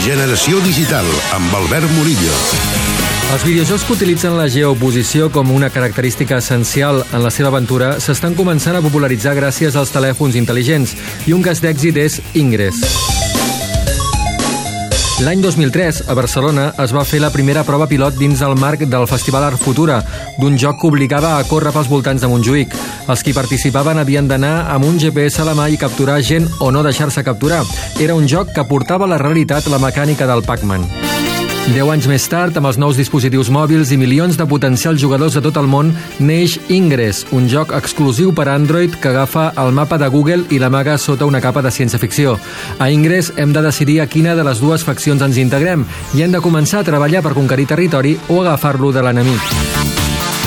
Generació Digital, amb Albert Murillo. Els videojocs que utilitzen la geoposició com una característica essencial en la seva aventura s'estan començant a popularitzar gràcies als telèfons intel·ligents i un cas d'èxit és Ingress. L'any 2003, a Barcelona, es va fer la primera prova pilot dins el marc del Festival Art Futura, d'un joc que obligava a córrer pels voltants de Montjuïc. Els qui participaven havien d'anar amb un GPS a la mà i capturar gent o no deixar-se capturar. Era un joc que portava a la realitat la mecànica del Pac-Man. Deu anys més tard, amb els nous dispositius mòbils i milions de potencials jugadors de tot el món, neix Ingress, un joc exclusiu per Android que agafa el mapa de Google i l'amaga sota una capa de ciència-ficció. A Ingress hem de decidir a quina de les dues faccions ens integrem i hem de començar a treballar per conquerir territori o agafar-lo de l'enemic.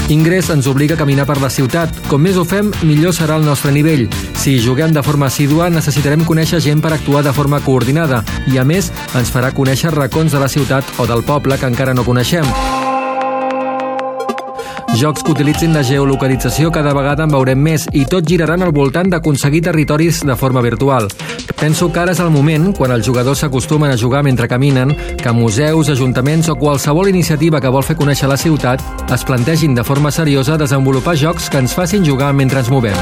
Ingress ens obliga a caminar per la ciutat. Com més ho fem, millor serà el nostre nivell. Si juguem de forma assídua, necessitarem conèixer gent per actuar de forma coordinada i, a més, ens farà conèixer racons de la ciutat o del poble que encara no coneixem. Jocs que utilitzin la geolocalització cada vegada en veurem més i tot giraran al voltant d'aconseguir territoris de forma virtual. Penso que ara és el moment, quan els jugadors s'acostumen a jugar mentre caminen, que museus, ajuntaments o qualsevol iniciativa que vol fer conèixer la ciutat es plantegin de forma seriosa desenvolupar jocs que ens facin jugar mentre ens movem.